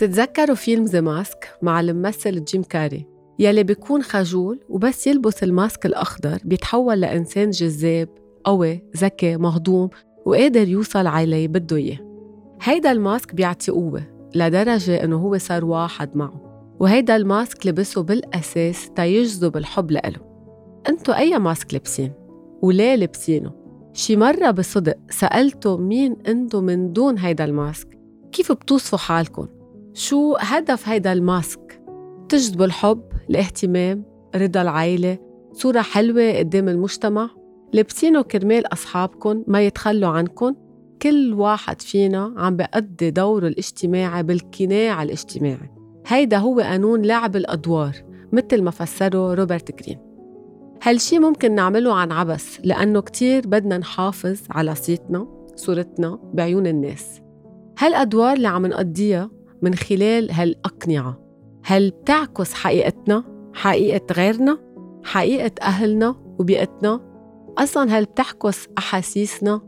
بتتذكروا فيلم The Mask مع الممثل جيم كاري يلي بيكون خجول وبس يلبس ال mask الأخضر بيتحول لإنسان جذاب قوي ذكي مهضوم وقادر يوصل على بده إياه هيدا ال mask بيعطي قوة لدرجة إنه هو صار واحد معه وهيدا ال mask لبسه بالأساس تيجذب الحب لإله انتو أي mask لابسين؟ وليه لابسينه؟ شي مرة بصدق سألتوا مين انتو من دون هيدا ال mask؟ كيف بتوصفوا حالكم؟ شو هدف هيدا ال mask؟ تجذبوا الحب، الاهتمام، رضا العائلة، صورة حلوة قدام المجتمع؟ لابسينه كرمال أصحابكم ما يتخلوا عنكم؟ كل واحد فينا عم بيأدي دوره الاجتماعي بالقناع الاجتماعي هيدا هو قانون لعب الأدوار مثل ما فسره روبرت جرين هالشي ممكن نعمله عن عبس لأنه كتير بدنا نحافظ على صيتنا صورتنا بعيون الناس هالأدوار اللي عم نقضيها من خلال هالأقنعة هل بتعكس حقيقتنا؟ حقيقة غيرنا؟ حقيقة أهلنا وبيئتنا؟ أصلا هل بتعكس أحاسيسنا؟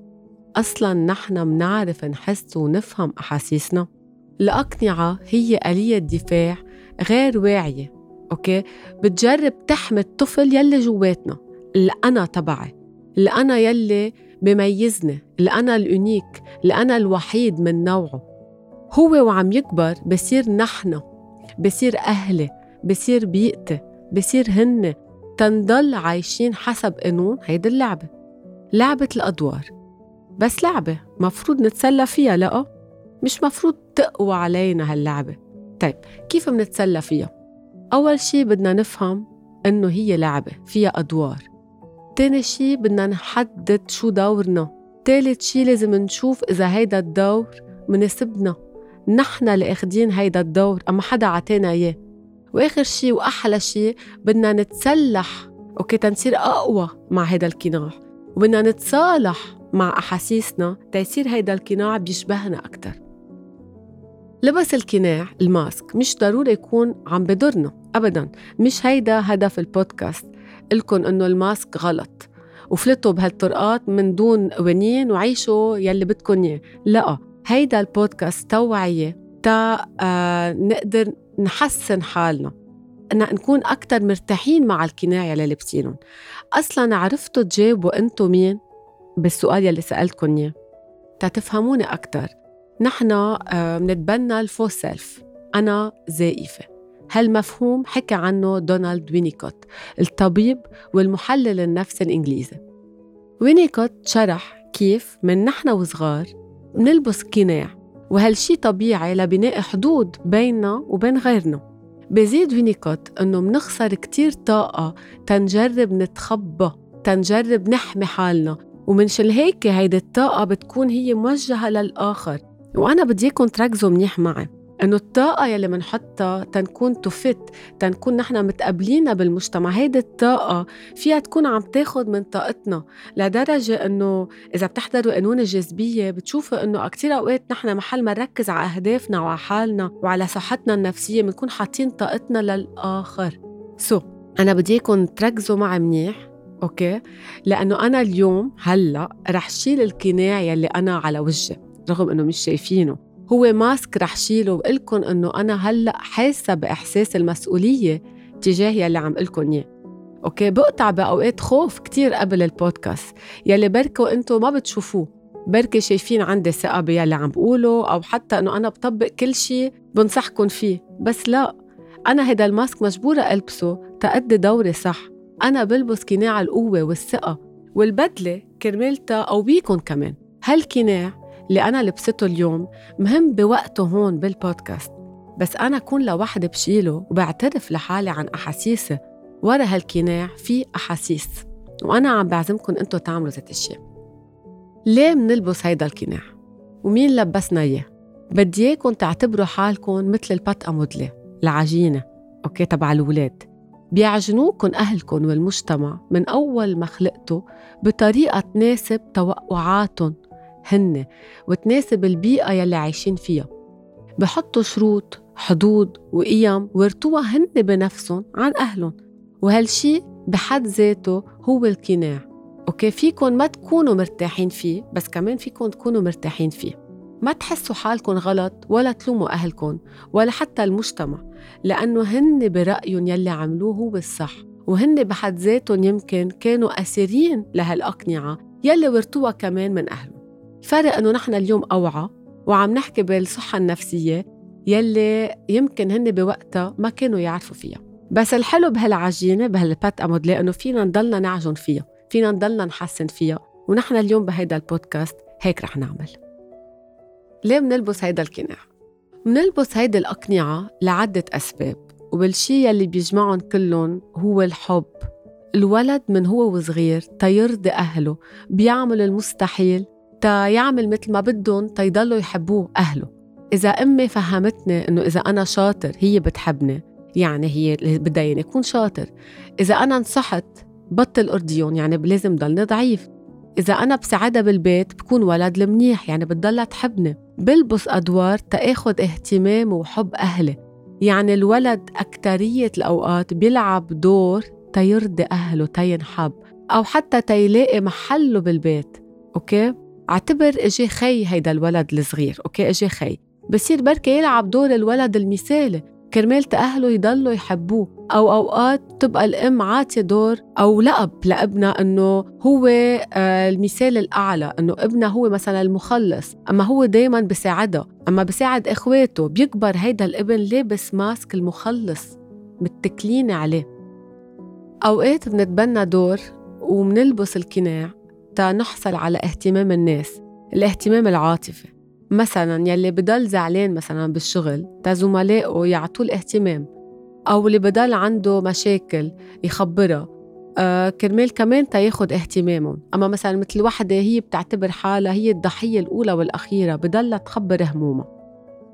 أصلا نحن منعرف نحس ونفهم أحاسيسنا؟ الأقنعة هي آلية دفاع غير واعية أوكي بتجرب تحمي الطفل يلي جواتنا الأنا تبعي الأنا يلي بميزني الأنا الأونيك الأنا الوحيد من نوعه هو وعم يكبر بصير نحن بصير أهلي بصير بيئتي بصير هن تنضل عايشين حسب قانون هيدي اللعبة. لعبة الأدوار. بس لعبة مفروض نتسلى فيها لأ؟ مش مفروض تقوى علينا هاللعبة. طيب كيف منتسلى فيها؟ أول شي بدنا نفهم إنه هي لعبة فيها أدوار. تاني شي بدنا نحدد شو دورنا. تالت شي لازم نشوف إذا هيدا الدور مناسبنا. نحن اللي أخدين هيدا الدور أما حدا عطينا إياه. وآخر شي وأحلى شي بدنا نتسلح أوكي تنصير أقوى مع هيدا القناع. وبدنا نتصالح مع أحاسيسنا تيصير هيدا القناع بيشبهنا أكتر. لبس القناع الماسك مش ضروري يكون عم بضرنا ابدا. مش هيدا هدف البودكاست. لكم إنه الماسك غلط. وفلتوا بهالطرقات من دون قوانين وعيشوا يلي بدكم إياه. لا. هيدا البودكاست توعية تا آه نقدر نحسن حالنا ان نكون أكتر مرتاحين مع القناع يلي لابسينهم أصلا عرفتوا تجاوبوا أنتو مين؟ بالسؤال يلي سألتكم إياه. تتفهموني أكتر نحن آه، منتبنى ال faux self. أنا زائفة. هالمفهوم حكى عنه دونالد وينيكوت الطبيب والمحلل النفسي الإنجليزي. وينيكوت شرح كيف من نحن وصغار منلبس قناع وهالشي طبيعي لبناء حدود بيننا وبين غيرنا. بزيد وينيكوت إنه منخسر كتير طاقة تنجرب نتخبى تنجرب نحمي حالنا. ومنشل هيك هيدي الطاقة بتكون هي موجهة للآخر. وأنا بدي إياكم تركزوا منيح معي. إنه الطاقة يلي منحطها تنكون تفت تنكون نحن متقابلين بالمجتمع. هيدي الطاقة فيها تكون عم تاخد من طاقتنا لدرجة إنه إذا بتحضروا قانون الجاذبية بتشوفوا إنه كتير أوقات نحن محل ما نركز على أهدافنا وعلى حالنا وعلى صحتنا النفسية بنكون حاطين طاقتنا للآخر. so, أنا بدي إياكم تركزوا معي منيح أوكي؟ لأنه أنا اليوم هلأ رح شيل القناع يلي أنا على وجهي رغم إنه مش شايفينه. هو mask رح شيله وقلكن إنه أنا هلأ حاسة بإحساس المسؤولية تجاه يلي عم قلكن إياه. أوكي بقطع بأوقات خوف كتير قبل البودكاست. يلي بركوا أنتم ما بتشوفوه. بركي شايفين عندي ثقة باللي عم بقوله أو حتى إنه أنا بطبق كل شيء بنصحكم فيه. بس لا أنا هيدا الماسك مجبورة ألبسه تأدي دوري صح. أنا بلبس قناع القوة والثقة والبدلة كرمالتا قويكم كمان. هالقناع اللي أنا لبسته اليوم مهم بوقته هون بالبودكاست بس أنا أكون لوحدي بشيله وبعترف لحالي عن أحاسيسي ورا هالقناع في أحاسيس وأنا عم بعزمكم أنتوا تعملوا ذات الشيء ليه منلبس هيدا القناع؟ ومين لبسنا إياه؟ بدي إياكم تعتبروا حالكم مثل ال pâte à modeler العجينة أوكي تبع الولاد بيعجنوكم أهلكم والمجتمع من أول ما خلقتوا بطريقة تناسب توقعاتهم هن وتناسب البيئة يلي عايشين فيها. بحطوا شروط حدود وقيم ورتوها هن بنفسهم عن أهلهم وهالشي بحد ذاته هو القناع. أوكي فيكم ما تكونوا مرتاحين فيه بس كمان فيكم تكونوا مرتاحين فيه. ما تحسوا حالكم غلط ولا تلوموا أهلكم ولا حتى المجتمع لأنه هن برأيهم يلي عملوه هو الصح. وهن بحد ذاتهم يمكن كانوا أسيرين لهالأقنعة يلي ورثوها كمان من أهلهم. الفرق أنه نحن اليوم أوعى وعم نحكي بالصحة النفسية يلي يمكن هن بوقتها ما كانوا يعرفوا فيها. بس الحلو بهالعجينة بهالبات أمودلي أنه فينا نضلنا نعجن فيها فينا نضلنا نحسن فيها ونحن اليوم بهيدا البودكاست هيك رح نعمل. ليه منلبس هيدا القناع؟ منلبس هيدي الأقنعة لعدة أسباب وبالشي يلي بيجمعهم كلهم هو الحب. الولد من هو وصغير تيرضي أهله بيعمل المستحيل تا يعمل مثل ما بدهم تيضلوا يحبوه أهله. إذا أمي فهمتني إنه إذا أنا شاطر هي بتحبني يعني هي بدها يعني يكون شاطر. إذا أنا نصحت بطل أرديون يعني لازم ضلني ضعيف. إذا أنا بساعدها بالبيت بكون ولد المنيح يعني بتضلها تحبني. بلبس أدوار تأخذ اهتمام وحب أهلي. يعني الولد أكترية الأوقات بيلعب دور تيرضي أهله تينحب أو حتى تيلاقي محله بالبيت. أوكي؟ اعتبر إجي خي هيدا الولد الصغير أوكي؟ إجي خي. بصير بركة يلعب دور الولد المثالي. كرمال أهله يضلوا يحبوه. أو أوقات تبقى الأم عاطية دور أو لقب لابنها إنه هو آه، المثال الأعلى إنه ابنها هو مثلا المخلص. أما هو دايما بساعدها أما بساعد إخواته بيكبر هيدا الابن لابس ماسك المخلص متكلين عليه. أوقات بنتبنى دور ومنلبس القناع تا نحصل على اهتمام الناس الاهتمام العاطفي. مثلا يلي بضل زعلان مثلا بالشغل تا زملائه يعطوه الاهتمام. أو اللي بضل عنده مشاكل يخبرها آه كرمال كمان تاخد اهتمامهم أما مثلا مثل وحدة هي بتعتبر حالها هي الضحية الأولى والأخيرة بضلها تخبر همومها.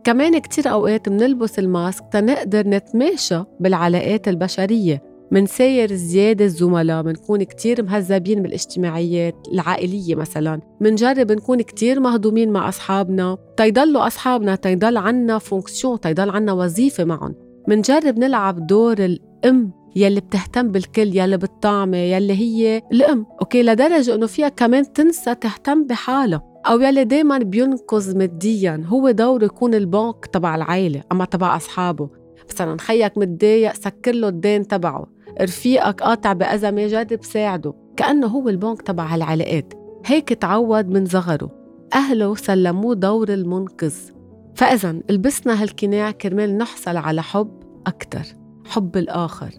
كمان كتير أوقات منلبس ال mask تنقدر نتماشى بالعلاقات البشرية. منساير زيادة الزملاء منكون كتير مهذبين بالاجتماعيات العائلية مثلا. منجرب نكون كتير مهضومين مع أصحابنا. تيضلوا أصحابنا تيضل عنا fonction تيضل عنا وظيفة معهم منجرب نلعب دور الأم يلي بتهتم بالكل يلي بتطعمي يلي هي الأم. أوكي لدرجة إنه فيها كمان تنسى تهتم بحالها. أو يلي دايما بينقذ ماديا. هو دوره يكون البنك تبع العائلة أما تبع أصحابه. مثلا خيك متضايق سكر له الدين تبعه. رفيقك قاطع بأزمة جرب ساعده كأنه هو البنك تبع هالعلاقات. هيك تعود من صغره. أهله سلموه دور المنقذ. فإذا لبسنا هالقناع كرمال نحصل على حب أكتر حب الآخر.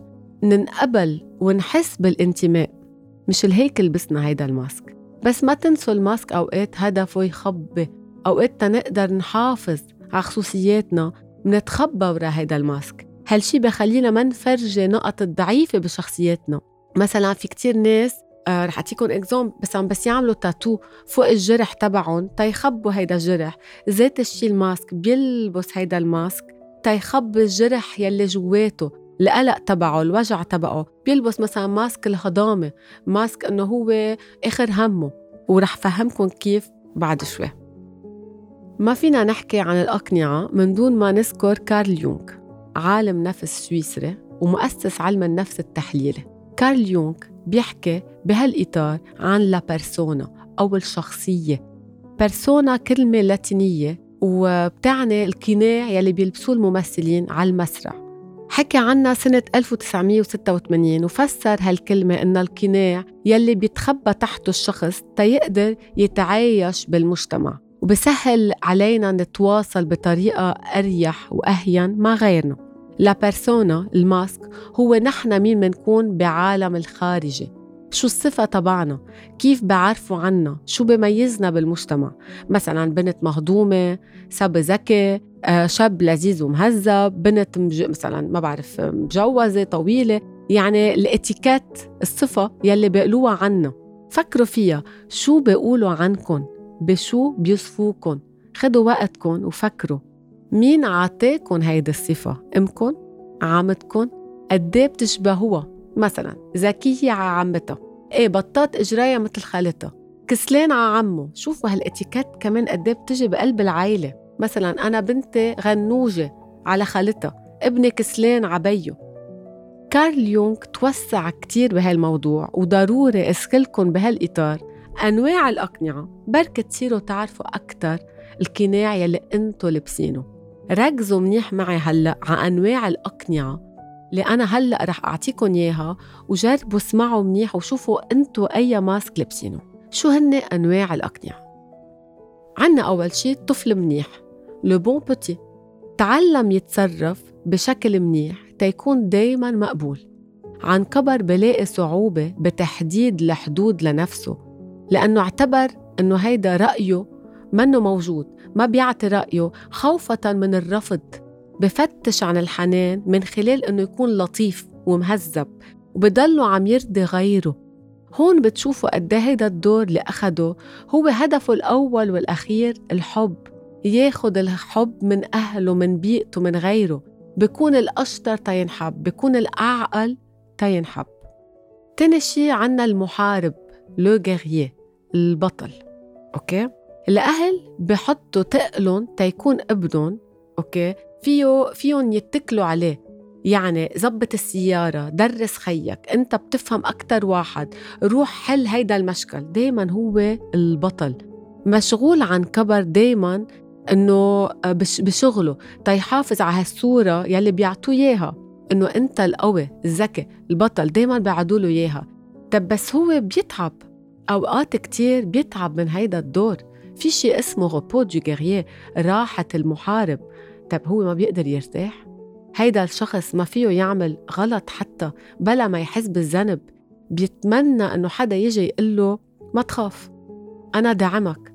ننقبل ونحس بالانتماء. مش الهيك لبسنا هيدا ال mask. بس ما تنسوا ال mask أوقات هدفه يخبي. أوقات تنقدر نحافظ على خصوصياتنا منتخبى ورا هيدا ال mask. هالشي بخلينا ما نفرجي نقط الضعيفة بشخصياتنا؟ مثلا في كتير ناس آه رح أعطيكم exemple عم بس يعملوا تاتو فوق الجرح تبعهم تيخبوا هيدا الجرح. ذات الشي ال mask بيلبس هيدا ال mask تيخبي الجرح يلي جواته القلق تبعه الوجع تبعه. بيلبس مثلا mask الهضامة mask إنه هو آخر همه. ورح فهمكم كيف بعد شوي. ما فينا نحكي عن الأقنعة من دون ما نذكر كارل يونغ. عالم نفس سويسري ومؤسس علم النفس التحليلي. كارل يونغ بيحكي بهالإطار عن لا بيرسونا أو الشخصية. بيرسونا كلمة لاتينية وبتعني القناع يلي بيلبسوه الممثلين على المسرح. حكى عنها سنة 1986 وفسر هالكلمة إن القناع يلي بيتخبى تحته الشخص تيقدر يتعايش بالمجتمع. وبسهل علينا نتواصل بطريقة أريح وأهين مع غيرنا. لا بيرسونا الماسك هو نحن مين منكون بعالم الخارجي. شو الصفة تبعنا؟ كيف بعرفوا عنا؟ شو بميزنا بالمجتمع؟ مثلا بنت مهضومة سب ذكي آه، شاب لذيذ ومهذب بنت مج... مثلا ما بعرف مجوزة طويلة. يعني الإتيكيت الصفة يلي بيقولوها عنا. فكروا فيها شو بيقولوا عنكم بشو بيوصفوكن خدوا وقتكن وفكروا. مين عطاكن هيدي الصفة؟ أمكن؟ عمتكن؟ قديه بتشبهوها؟ مثلا ذكية على عمتها. إيه بطات إجريها مثل خالتها. كسلان على عمه. شوفوا هالإتيكيت كمان قديه بتجي بقلب العائلة مثلا أنا بنتي غنوجة على خالتها. ابني كسلان عبيه كارل يونغ توسع كتير بهالموضوع وضروري أسكلكن بهالإطار. أنواع الأقنعة بركة تصيروا تعرفوا أكتر القناع يلي أنتو لابسينه. ركزوا منيح معي هلأ على أنواع الأقنعة اللي أنا هلأ رح اعطيكم إياها وجربوا اسمعوا منيح وشوفوا أنتو أي mask لابسينه. شو هن أنواع الأقنعة؟ عنا أول شيء الطفل منيح le bon petit تعلم يتصرف بشكل منيح تيكون دايما مقبول. عن كبر بلاقي صعوبة بتحديد الحدود لنفسه. لأنه اعتبر أنه هيدا رأيه منه موجود ما بيعطي رأيه خوفة من الرفض بفتش عن الحنان من خلال أنه يكون لطيف ومهذب وبضله عم يرضي غيره. هون بتشوفوا قد إيه هيدا الدور اللي أخده هو هدفه الأول والأخير الحب ياخد الحب من أهله من بيئته من غيره. بكون الأشطر تينحب بكون الأعقل تينحب. تاني شي عنا المحارب le guerrier البطل أوكي؟ الأهل بحطوا تقلن تيكون ابنهم أوكي؟ فيه فيهم يتكلوا عليه. يعني زبط السيارة درس خيك أنت بتفهم أكتر واحد. روح حل هيدا المشكل. دايما هو البطل. مشغول عن كبر دايما إنه بشغله. تيحافظ على هالصورة يلي بيعطوه إياها. إنه أنت القوي الذكي البطل. دايما بيعدوا له إياها. طب بس هو بيتعب. أوقات كتير بيتعب من هيدا الدور. في شيء اسمه غوبو دو جيرييه راحة المحارب. طب هو ما بيقدر يرتاح؟ هيدا الشخص ما فيه يعمل غلط حتى بلا ما يحس بالذنب. بيتمنى إنه حدا يجي يقول له ما تخاف أنا دعمك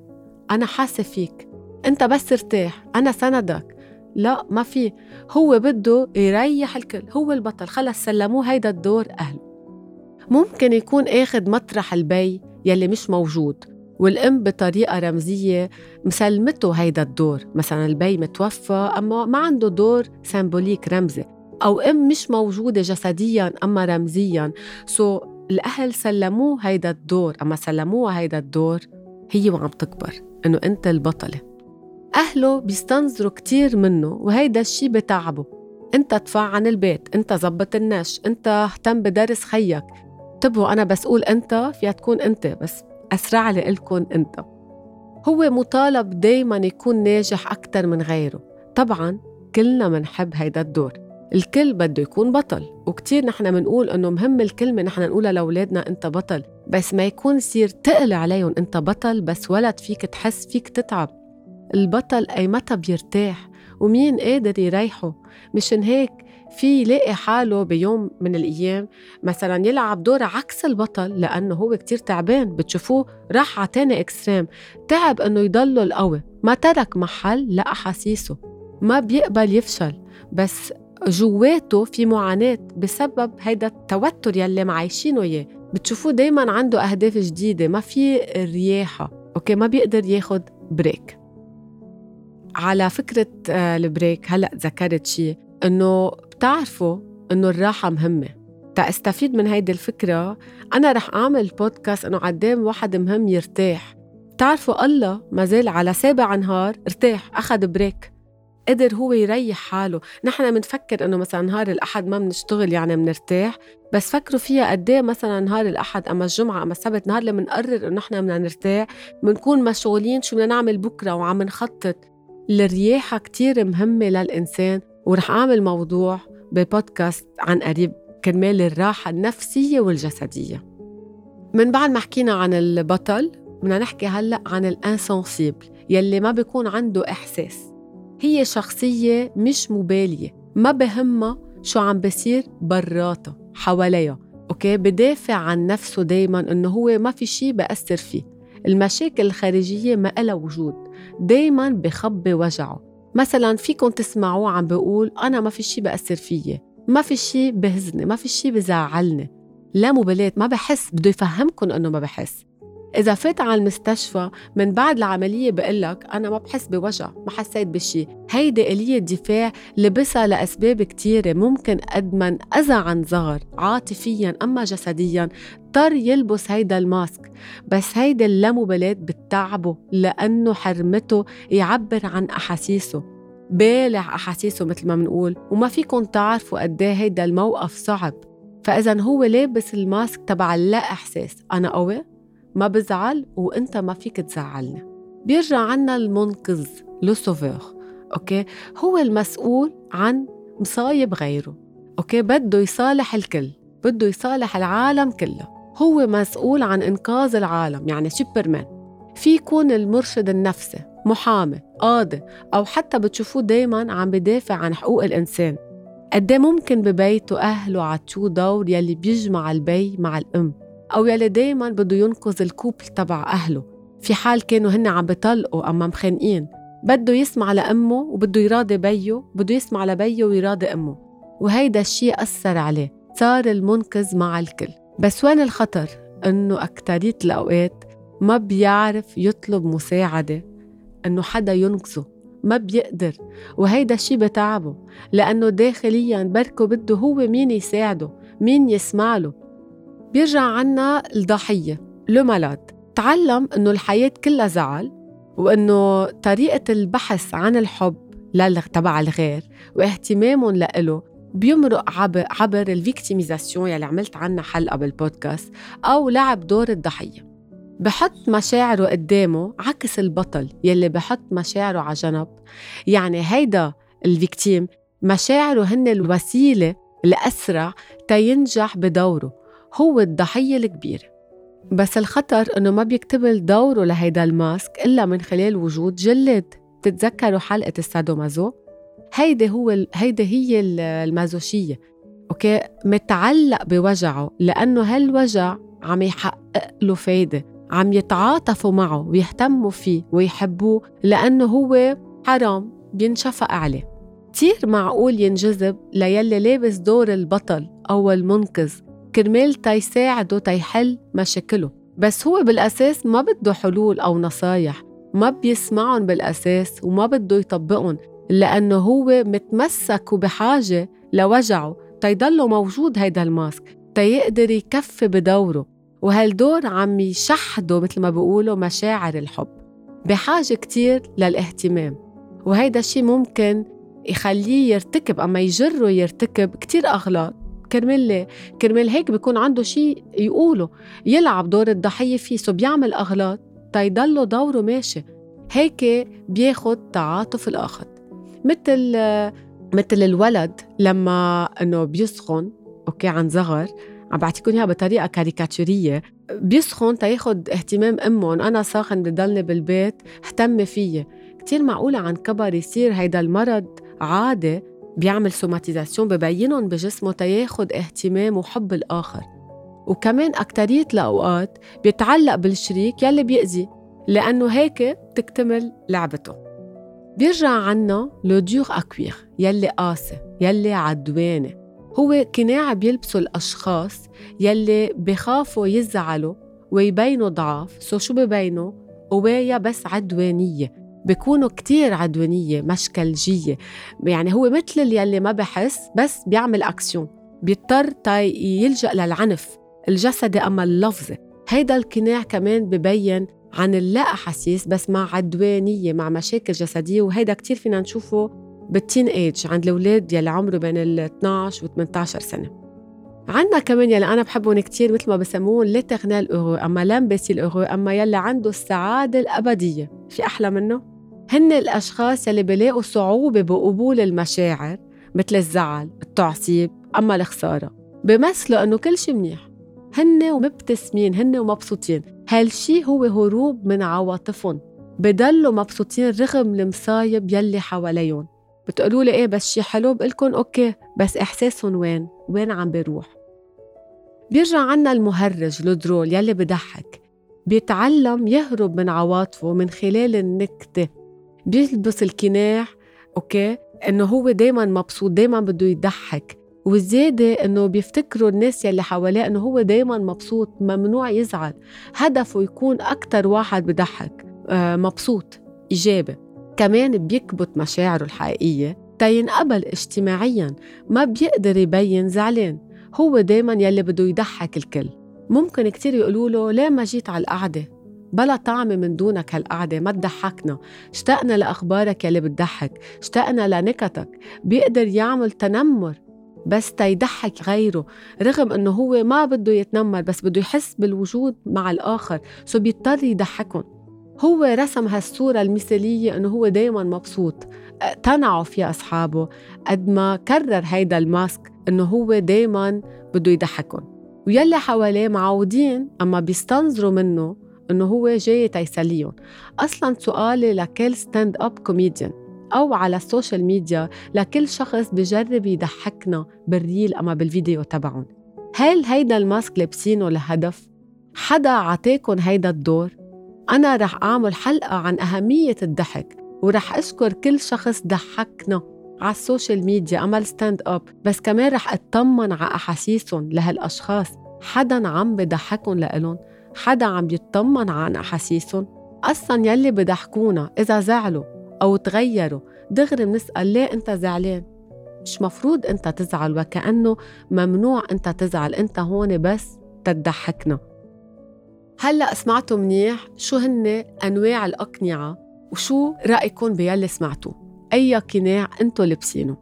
أنا حاسة فيك أنت بس ارتاح أنا سندك. لا ما في. هو بده يريح الكل هو البطل. خلص سلموه هيدا الدور أهله. ممكن يكون اخد مطرح البي يلي مش موجود. والأم بطريقة رمزية مسلمته هيدا الدور. مثلا البي متوفى أما ما عنده دور symbolique رمزي. أو أم مش موجودة جسديا أما رمزيا. سو so الأهل سلموه هيدا الدور. أما سلموها هيدا الدور هي وعم تكبر. إنه أنت البطلة. أهله بيستنظروا كتير منه وهيدا الشي بتعبه. أنت ادفع عن البيت أنت زبط النش أنت اهتم بدرس خيك. انتبهوا أنا بس أقول أنت فيها تكون أنت بس أسرع لي لكم أنت. هو مطالب دايما يكون ناجح أكتر من غيره. طبعا كلنا منحب هيدا الدور. الكل بده يكون بطل. وكتير نحن بنقول إنه مهم الكلمة نحن نقولها لأولادنا أنت بطل بس ما يكون يصير تقل عليهم أنت بطل بس ولد فيك تحس فيك تتعب. البطل أي متى بيرتاح؟ ومين قادر يريحه؟ مشان هيك في يلاقي حاله بيوم من الأيام مثلا يلعب دور عكس البطل لأنه هو كتير تعبان بتشوفوه راح على تاني إكستريم تعب أنه يضله القوي ما ترك محل لأحاسيسه ما بيقبل يفشل بس جواته في معاناة بسبب هيدا التوتر يلي معايشينه إياه. بتشوفوه دايما عنده أهداف جديدة ما في رياحة okay؟ ما بيقدر ياخد break على فكرة آه، ال break هلأ ذكرت شيء إنه بتعرفوا إنه الراحة مهمة. تأستفيد من هيدي الفكرة أنا رح أعمل بودكاست إنه قدام واحد مهم يرتاح. بتعرفوا الله ما زال على سابع نهار ارتاح أخذ بريك قدر هو يريح حاله. نحن بنفكر إنه مثلا نهار الأحد ما بنشتغل يعني بنرتاح بس فكروا فيها قد إيه مثلا نهار الأحد أما الجمعة أما السبت نهار لما بنقرر إنه نحن بدنا نرتاح بنكون مشغولين شو بدنا نعمل بكرة وعم نخطط. الرياحة كتير مهمة للإنسان. ورح أعمل موضوع ببودكاست عن قريب كرمال الراحة النفسية والجسدية. من بعد ما حكينا عن البطل بدنا نحكي هلأ عن ال insensible يلي ما بيكون عنده إحساس. هي شخصية مش مبالية ما بهمها شو عم بصير براتها حواليها. okay؟ بدافع عن نفسه دايما إنه هو ما في شيء بأثر فيه. المشاكل الخارجية ما لها وجود دايما بخبي وجعه. مثلا فيكم تسمعوه عم بيقول أنا ما في شي بأثر فيي ما في شي بهزني ما في شي بزعلني. لا مبالاة ما بحس بده يفهمكم أنه ما بحس. إذا فات على المستشفى من بعد العملية بقول لك أنا ما بحس بوجع ما حسيت بشي. هيدي آلية دفاع لبسها لأسباب كتيرة ممكن قد ما أذى عن صغر عاطفيا أما جسديا اضطر يلبس هيدا الماسك. بس هيدا اللامبالاة بتتعبه لأنه حرمته يعبر عن أحاسيسه. بالع أحاسيسه مثل ما بنقول وما فيكم تعرفوا قد إيه هيدا الموقف صعب. فإذا هو لابس الماسك تبع اللا إحساس أنا قوي؟ ما بزعل وإنت ما فيك تزعلني. بيرجع عنا المنقذ le sauveur okay؟ هو المسؤول عن مصايب غيره okay؟ بده يصالح الكل بده يصالح العالم كله. هو مسؤول عن إنقاذ العالم يعني سوبرمان. في يكون المرشد النفسي محامي قاضي أو حتى بتشوفوه دايما عم بدافع عن حقوق الإنسان. قد إيه ممكن ببيته أهله عطشوه دور يلي بيجمع البي مع الأم؟ أو يلي دايما بده ينقذ الكوبل تبع أهله. في حال كانوا هن عم بيطلقوا أما مخانقين بده يسمع لأمه وبده يراضي بيه بده يسمع لبيه ويراضي أمه. وهيدا الشيء أثر عليه. صار المنقذ مع الكل. بس وين الخطر؟ إنه أكترية الأوقات ما بيعرف يطلب مساعدة. إنه حدا ينقذه. ما بيقدر. وهيدا الشي بتعبه. لأنه داخليا بركو بده هو مين يساعده مين يسمع له. بيرجع عنا الضحية لو مالاد تعلم إنه الحياة كلها زعل وإنه طريقة البحث عن الحب تبع الغير واهتمامهم لإله بيمرق عبر, عبر ال victimisation يلي عملت عنها حلقة بالبودكاست أو لعب دور الضحية. بحط مشاعره قدامه عكس البطل يلي بحط مشاعره على جنب. يعني هيدا ال victime مشاعره هن الوسيلة الأسرع تينجح بدوره. هو الضحية الكبيرة. بس الخطر إنه ما بيكتمل دوره لهيدا الماسك إلا من خلال وجود جلاد. بتتذكروا حلقة السادومازو؟ هيدي هو هيدي هي المازوشية. أوكي؟ متعلق بوجعه لأنه هالوجع عم يحقق له فايدة. عم يتعاطفوا معه ويهتموا فيه ويحبوه لأنه هو حرام بينشفق عليه. كتير معقول ينجذب ليلي لابس دور البطل أو المنقذ. كرمال تيساعده تيحل مشاكله بس هو بالأساس ما بده حلول أو نصايح ما بيسمعهم بالأساس وما بده يطبقهم لأنه هو متمسك وبحاجة لوجعه تيضله موجود هيدا الماسك تيقدر يكفي بدوره وهالدور عم يشحدوا مثل ما بيقولوا مشاعر الحب بحاجة كتير للاهتمام وهيدا الشيء ممكن يخليه يرتكب أما يجره يرتكب كتير أغلاط. كرمال كرمال هيك بيكون عنده شيء يقوله يلعب دور الضحية فيه so بيعمل أغلاط تيضله دوره ماشي. هيك بياخد تعاطف الآخر. مثل مثل الولد لما إنه بيسخن okay عن صغر عم بعطيكم إياها بطريقة كاريكاتوريه بيسخن تياخد اهتمام امهم أنا ساخن بدي ضلني بالبيت اهتمي فيي. كتير معقولة عن كبر يصير هيدا المرض عادة بيعمل somatisation ببينهم بجسمه تياخد اهتمام وحب الآخر. وكمان أكترية الأوقات بيتعلق بالشريك يلي بيأذي لأنه هيك تكتمل لعبته. بيرجع عنا le dur à cuire يلي قاسي يلي عدواني. هو قناع بيلبسوا الأشخاص يلي بخافوا يزعلوا ويبينوا ضعاف so شو ببينوا؟ قوايا بس عدوانية. بيكونوا كتير عدوانية مشكلجية. يعني هو مثل يلي ما بحس بس بيعمل أكسيون. بيضطر يلجأ للعنف الجسدي أما اللفظي. هيدا القناع كمان ببين عن اللا أحاسيس بس مع عدوانية مع مشاكل جسدية. وهيدا كتير فينا نشوفه بال teenage عند الأولاد يلي عمره بين ال 12 و 18 سنة. عنا كمان يلي أنا بحبهم كتير مثل ما بسموهم l'éternel heureux أما l'imbécile heureux أما يلي عنده السعادة الأبدية. في أحلى منه؟ هن الأشخاص يلي بلاقوا صعوبة بقبول المشاعر مثل الزعل التعصيب أما الخسارة. بمثلوا إنه كل شيء منيح. هن ومبتسمين هن ومبسوطين. هالشي هو هروب من عواطفهم؟ بضلوا مبسوطين رغم المصايب يلي حواليهم. بتقولوا لي إيه بس شي حلو؟ بقلكن okay بس إحساسهم وين؟ وين عم بيروح؟ بيرجع عنا المهرج ال drôle يلي بضحك بيتعلم يهرب من عواطفه من خلال النكتة. بيلبس الكناح أوكي؟ إنه هو دايما مبسوط دايما بده يضحك. والزيادة إنه بيفتكروا الناس يلي حواليه إنه هو دايما مبسوط ممنوع يزعل. هدفه يكون أكتر واحد بضحك آه مبسوط إيجابي. كمان بيكبت مشاعره الحقيقية. تينقبل اجتماعيا ما بيقدر يبين زعلان. هو دايما يلي بده يضحك الكل. ممكن كتير يقولوا له ليه ما جيت على القعدة؟ بلا طعمة من دونك هالقعدة ما تضحكنا. اشتقنا لأخبارك يلي بتضحك اشتقنا لنكتك. بيقدر يعمل تنمر بس تيضحك غيره رغم إنه هو ما بده يتنمر بس بده يحس بالوجود مع الآخر. so بيضطر يضحكهم هو رسم هالصورة المثالية إنه هو دايما مبسوط. اقتنعوا فيها أصحابه قد ما كرر هيدا الماسك إنه هو دايما بده يضحكهم ويلي حواليه معودين أما بيستنظروا منه إنه هو جاي تيسليهم أصلا سؤالي لكل stand-up comedian أو على ال social media لكل شخص بجرب يضحكنا بال reel أما بالفيديو تبعهم هل هيدا الماسك لابسينه لهدف؟ حدا عطاكن هيدا الدور؟ أنا رح أعمل حلقة عن أهمية الضحك ورح أشكر كل شخص ضحكنا على ال social media أما ال stand-up بس كمان رح أطمن على أحاسيسهم لهالأشخاص حدا عم بضحكن لإلن حدا عم يطمن عن أحاسيسهم. أصلا يلي بضحكونا إذا زعلوا أو تغيروا دغري بنسأل ليه أنت زعلان؟ مش مفروض أنت تزعل وكأنه ممنوع أنت تزعل. أنت هون بس تضحكنا هلأ سمعتوا منيح شو هن أنواع الأقنعة وشو رأيكم بيلي سمعتوه أي قناع أنتو لبسينه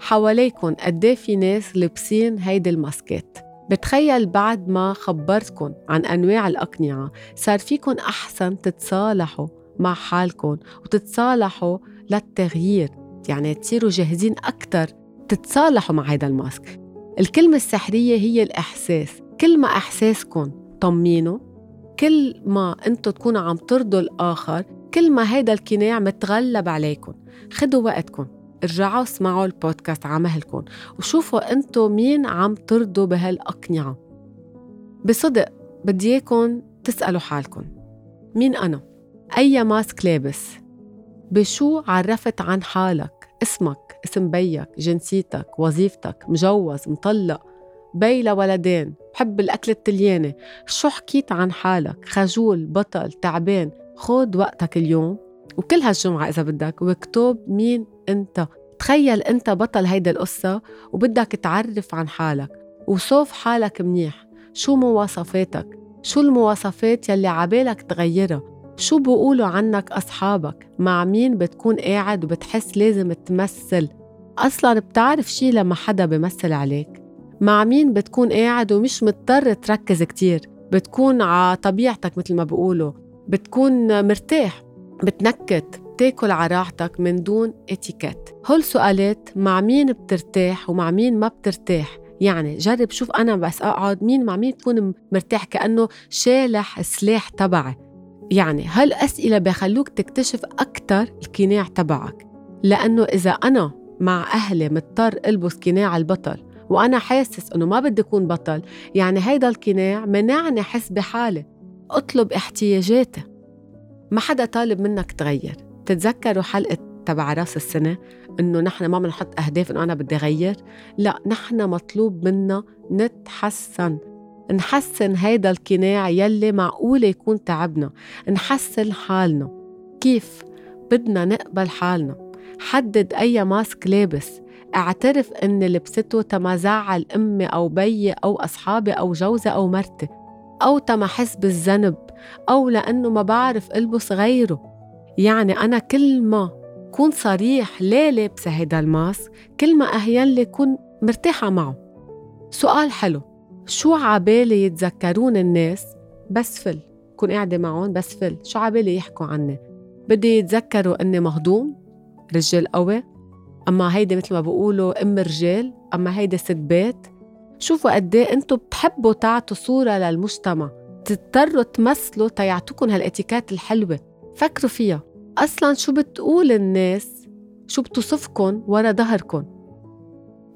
حواليكم قد في ناس لابسين هيدي الماسكات؟ بتخيل بعد ما خبرتكم عن أنواع الأقنعة صار فيكم أحسن تتصالحوا مع حالكم وتتصالحوا للتغيير يعني تصيروا جاهزين أكثر تتصالحوا مع هذا الماسك. الكلمة السحرية هي الإحساس. كل ما إحساسكم طمينه كل ما أنتوا تكونوا عم ترضوا الآخر كل ما هيدا القناع متغلب عليكم خدوا وقتكم ارجعوا اسمعوا البودكاست على مهلكم وشوفوا انتو مين عم ترضوا بهالأقنعة بصدق بدي إياكم تسألوا حالكم مين أنا؟ أي ماسك لابس؟ بشو عرفت عن حالك؟ اسمك، اسم بيك، جنسيتك، وظيفتك، مجوز، مطلق، بي لولدين، بحب الأكل التلياني شو حكيت عن حالك؟ خجول، بطل، تعبان خود وقتك اليوم وكل هالجمعة إذا بدك واكتب مين أنت تخيل أنت بطل هيدا القصة وبدك تعرف عن حالك وصوف حالك منيح. شو مواصفاتك؟ شو المواصفات يلي عبالك تغيرها؟ شو بيقولوا عنك أصحابك؟ مع مين بتكون قاعد وبتحس لازم تمثل؟ أصلا بتعرف شي لما حدا بمثل عليك؟ مع مين بتكون قاعد ومش مضطر تركز كتير؟ بتكون على طبيعتك مثل ما بيقولوا. بتكون مرتاح بتنكت. بتاكل على راحتك من دون اتيكيت. هول سؤالات مع مين بترتاح ومع مين ما بترتاح. يعني جرب شوف أنا بس أقعد مين مع مين بكون مرتاح كأنه شالح السلاح تبعي. يعني هالأسئلة بخلوك تكتشف أكتر القناع تبعك. لأنه إذا أنا مع أهلي مضطر ألبس قناع البطل وأنا حاسس إنه ما بدي أكون بطل يعني هيدا القناع منعني أحس بحالي أطلب احتياجاتي. ما حدا طالب منك تغير. تتذكروا حلقة تبع راس السنة؟ إنه نحن ما بنحط أهداف إنه أنا بدي أغير. لا نحن مطلوب منا نتحسن. نحسن هيدا القناع يلي معقول يكون تعبنا. نحسن حالنا. كيف؟ بدنا نقبل حالنا. حدد أي ماسك لابس. اعترف إن لبسته تما زعل أمي أو بيي أو أصحابي أو جوزي أو مرتي. أو تما حس بالذنب. أو لأنه ما بعرف ألبس غيره. يعني أنا كل ما كون صريح ليه لابسة هيدا الماسك كل ما أهين لي كون مرتاحة معه. سؤال حلو شو عبالي يتذكرون الناس بس فل؟ كون قاعدة معهم بس فل شو عبالي يحكوا عني؟ بدي يتذكروا أني مهضوم رجال قوي أما هيدي مثل ما بقولوا أم رجال أما هيدي ست بيت. شوفوا قد إيه أنتم بتحبوا تعطوا صورة للمجتمع تضطروا تمثلوا تيعطوكم هالإتيكات الحلوة. فكروا فيها. أصلا شو بتقول الناس؟ شو بتوصفكم ورا ظهركم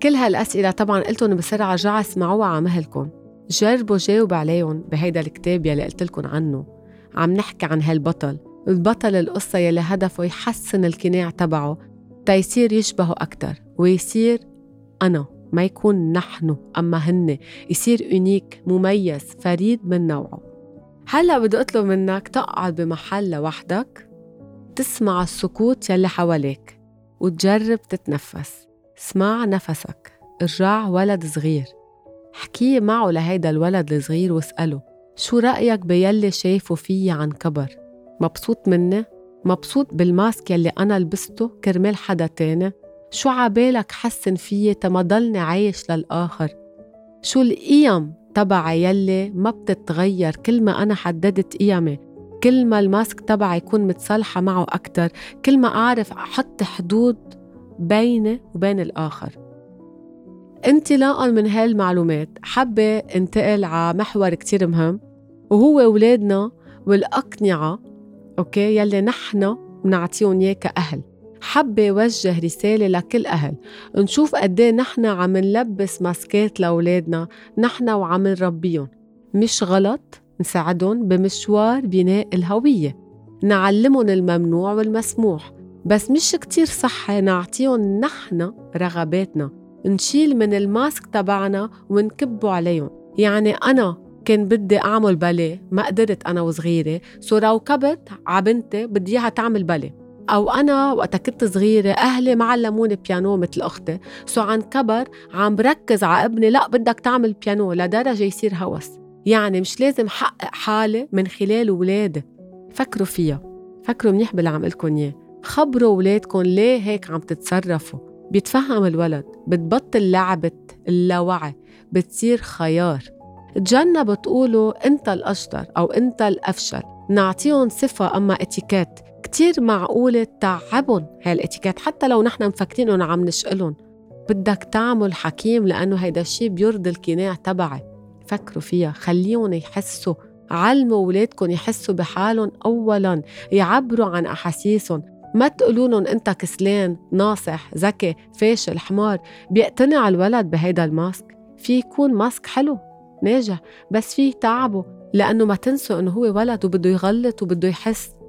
كل هالأسئلة طبعا قلتهم بسرعة رجعوا اسمعوها على مهلكم جربوا جاوب عليهم بهيدا الكتاب يلي قلت لكم عنه. عم نحكي عن هالبطل البطل القصة يلي هدفه يحسن القناع تبعه تيصير يشبهه أكتر ويصير أنا ما يكون نحن أما هن. يصير أونيك مميز فريد من نوعه. هلا بدي أطلب منك تقعد بمحل لوحدك تسمع السكوت يلي حواليك وتجرب تتنفس اسمع نفسك ارجع ولد صغير حكي معه لهيدا الولد الصغير واسأله شو رأيك بيلي شايفه فيي عن كبر مبسوط مني؟ مبسوط بالماسك يلي أنا لبسته كرمال حدا تاني؟ شو عبالك حسن فيي تما ضلني عايش للآخر شو القيم تبعي يلي ما بتتغير؟ كل ما أنا حددت قيمي كل ما الماسك تبعي يكون متصالحة معه أكتر كل ما أعرف أحط حدود بيني وبين الآخر. انطلاقا من هالمعلومات. حابة انتقل على محور كتير مهم وهو أولادنا والأقنعة أوكي؟ يلي نحن بنعطيهم إياه كأهل. حابة وجه رسالة لكل أهل. نشوف قد إيه نحن عم نلبس ماسكات لأولادنا نحن وعم نربيهم. مش غلط نساعدهم بمشوار بناء الهوية. نعلمهم الممنوع والمسموح. بس مش كتير صح نعطيهم نحن رغباتنا. نشيل من الماسك تبعنا ونكبه عليهم. يعني أنا كان بدي أعمل باليه ما قدرت أنا وصغيرة. so ركبت عبنتي بدي إياها تعمل باليه. أو أنا وقتا كنت صغيرة أهلي ما علموني بيانو مثل أختي. so عن كبر عم بركز على ابني لا بدك تعمل بيانو لدرجة يصير هوس. يعني مش لازم حقق حالي من خلال ولادي. فكروا فيها. فكروا منيح باللي عم قول لكم إياه. خبروا ولادكم ليه هيك عم تتصرفوا. بيتفهم الولد. بتبطل لعبة اللاوعي. بتصير خيار. تجنبوا تقولوا أنت الأشطر أو أنت الأفشل. نعطيهم صفة أما étiquette. كتير معقولة تعبهم هال étiquette حتى لو نحن مفكرين إنه عم نشقلهم بدك تعمل حكيم لأنه هيدا الشيء بيرضي القناع تبعي. فكروا فيها خليهم يحسوا علموا ولادكم يحسوا بحالهم اولا يعبروا عن أحاسيسهم. ما تقولوا لهم أنت كسلان ناصح ذكي فاشل حمار بيقتنع الولد بهيدا الماسك. في يكون ماسك حلو ناجح بس فيه تعبه لأنه ما تنسوا إنه هو ولد وبده يغلط وبده يحس.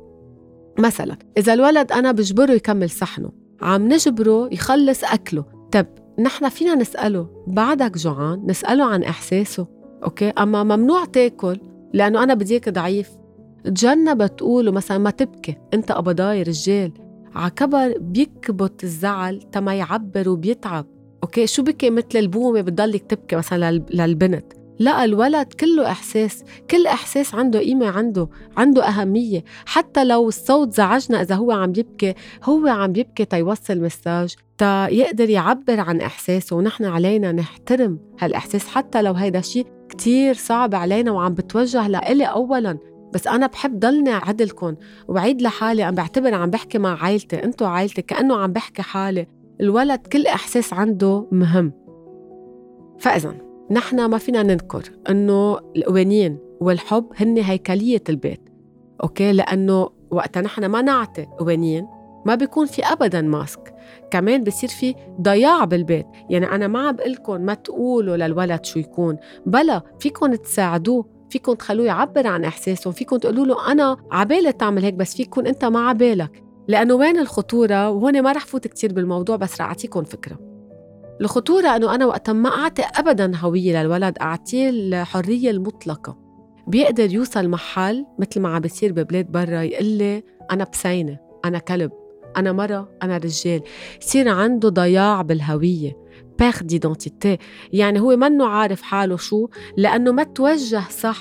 مثلا إذا الولد أنا بجبره يكمل صحنه عم نجبره يخلص أكله. طب نحن فينا نسأله بعدك جوعان؟ نسأله عن إحساسه. أوكي؟ أما ممنوع تاكل لأنه أنا بديك ضعيف. تجنب تقول مثلا ما تبكي أنت قبضاي رجال. عكبر بيكبت الزعل تما يعبر وبيتعب. أوكي؟ شو بكي مثل البومة بتضلك تبكي مثلا للبنت؟ لا الولد كله إحساس كل إحساس عنده قيمة عنده عنده أهمية. حتى لو الصوت زعجنا إذا هو عم يبكي هو عم يبكي تيوصل مساج تا يقدر يعبر عن إحساسه. ونحن علينا نحترم هالإحساس. حتى لو هيدا شيء كتير صعب علينا وعم بتوجه لإلي أولاً بس أنا بحب ضلني أعدلكم وبعيد لحالي عم بعتبر عم بحكي مع عائلتي أنتو عائلتي كأنه عم بحكي حالي. الولد كل إحساس عنده مهم. فإذا نحن ما فينا ننكر إنه القوانين والحب هن هيكلية البيت أوكي؟ لأنه وقتها نحن ما نعطي قوانين ما بيكون في ابدا ماسك كمان بصير في ضياع بالبيت. يعني أنا ما عم بقول لكم ما تقولوا للولد شو يكون بلا فيكم تساعدوه فيكم تخلوه يعبر عن إحساسه فيكم تقولوا له أنا عبالي تعمل هيك بس فيكم أنت ما عبالك. لأنه وين الخطورة؟ وهون ما رح فوت كثير بالموضوع بس رح اعطيكم فكرة. الخطورة أنه أنا وقت ما أعطي أبدا هوية للولد أعطيه الحرية المطلقة. بيقدر يوصل محل مثل ما عم بيصير ببلاد برا يقول لي أنا بسينة أنا كلب أنا مرة أنا رجال. يصير عنده ضياع بالهوية perte d'identité يعني هو منه عارف حاله شو لأنه ما توجه صح.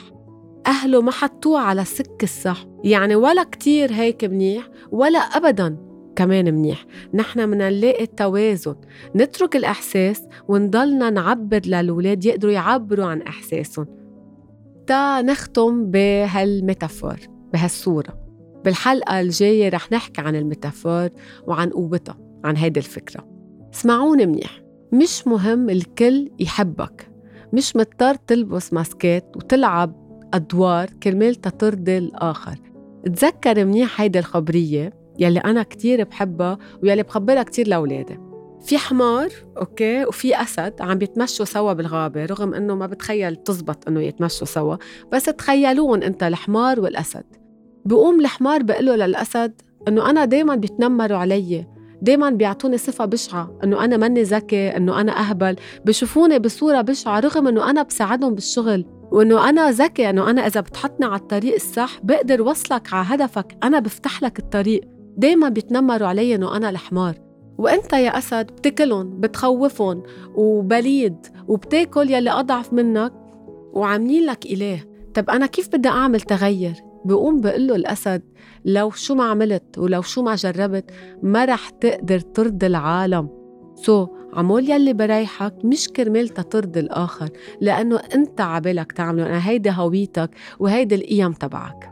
أهله ما حطوه على السك الصح يعني ولا كتير هيك منيح ولا أبدا. كمان منيح. نحن نلاقي التوازن نترك الإحساس ونضلنا نعبر للولاد يقدروا يعبروا عن إحساسهم. تا نختم بهالميتافور بهالصورة. بالحلقة الجاية رح نحكي عن الميتافور وعن قوتها عن هيدي الفكرة. اسمعوني منيح. مش مهم الكل يحبك. مش مضطر تلبس ماسكات وتلعب أدوار كرمال ترضي الآخر. تذكر منيح هيدي الخبرية يلي أنا كتير بحبها ويلي بخبرها كتير لأولادي. في حمار أوكي؟ وفي أسد عم بيتمشوا سوا بالغابة رغم إنه ما بتخيل تزبط إنه يتمشوا سوا بس تخيلون أنت الحمار والأسد. بقوم الحمار بقول له للأسد إنه أنا دائما بيتنمروا علي دايما بيعطوني صفة بشعة إنه أنا ماني ذكي إنه أنا أهبل. بشوفوني بصورة بشعة رغم إنه أنا بساعدهم بالشغل وإنه أنا ذكي إنه أنا إذا بتحطني على الطريق الصح بقدر وصلك على هدفك أنا بفتح لك الطريق. دايما بيتنمروا علي إنه أنا الحمار. وأنت يا أسد بتكلهم بتخوفهم وبليد وبتاكل يلي أضعف منك وعاملين لك إله. طب أنا كيف بدي أعمل تغير؟ بقوم بقول له الأسد لو شو ما عملت ولو شو ما جربت ما رح تقدر ترضي العالم. so so, عمول يلي بريحك مش كرمال ترضي الآخر لأنه أنت عبالك تعمله. أنا هيدي هويتك وهيدي القيم تبعك.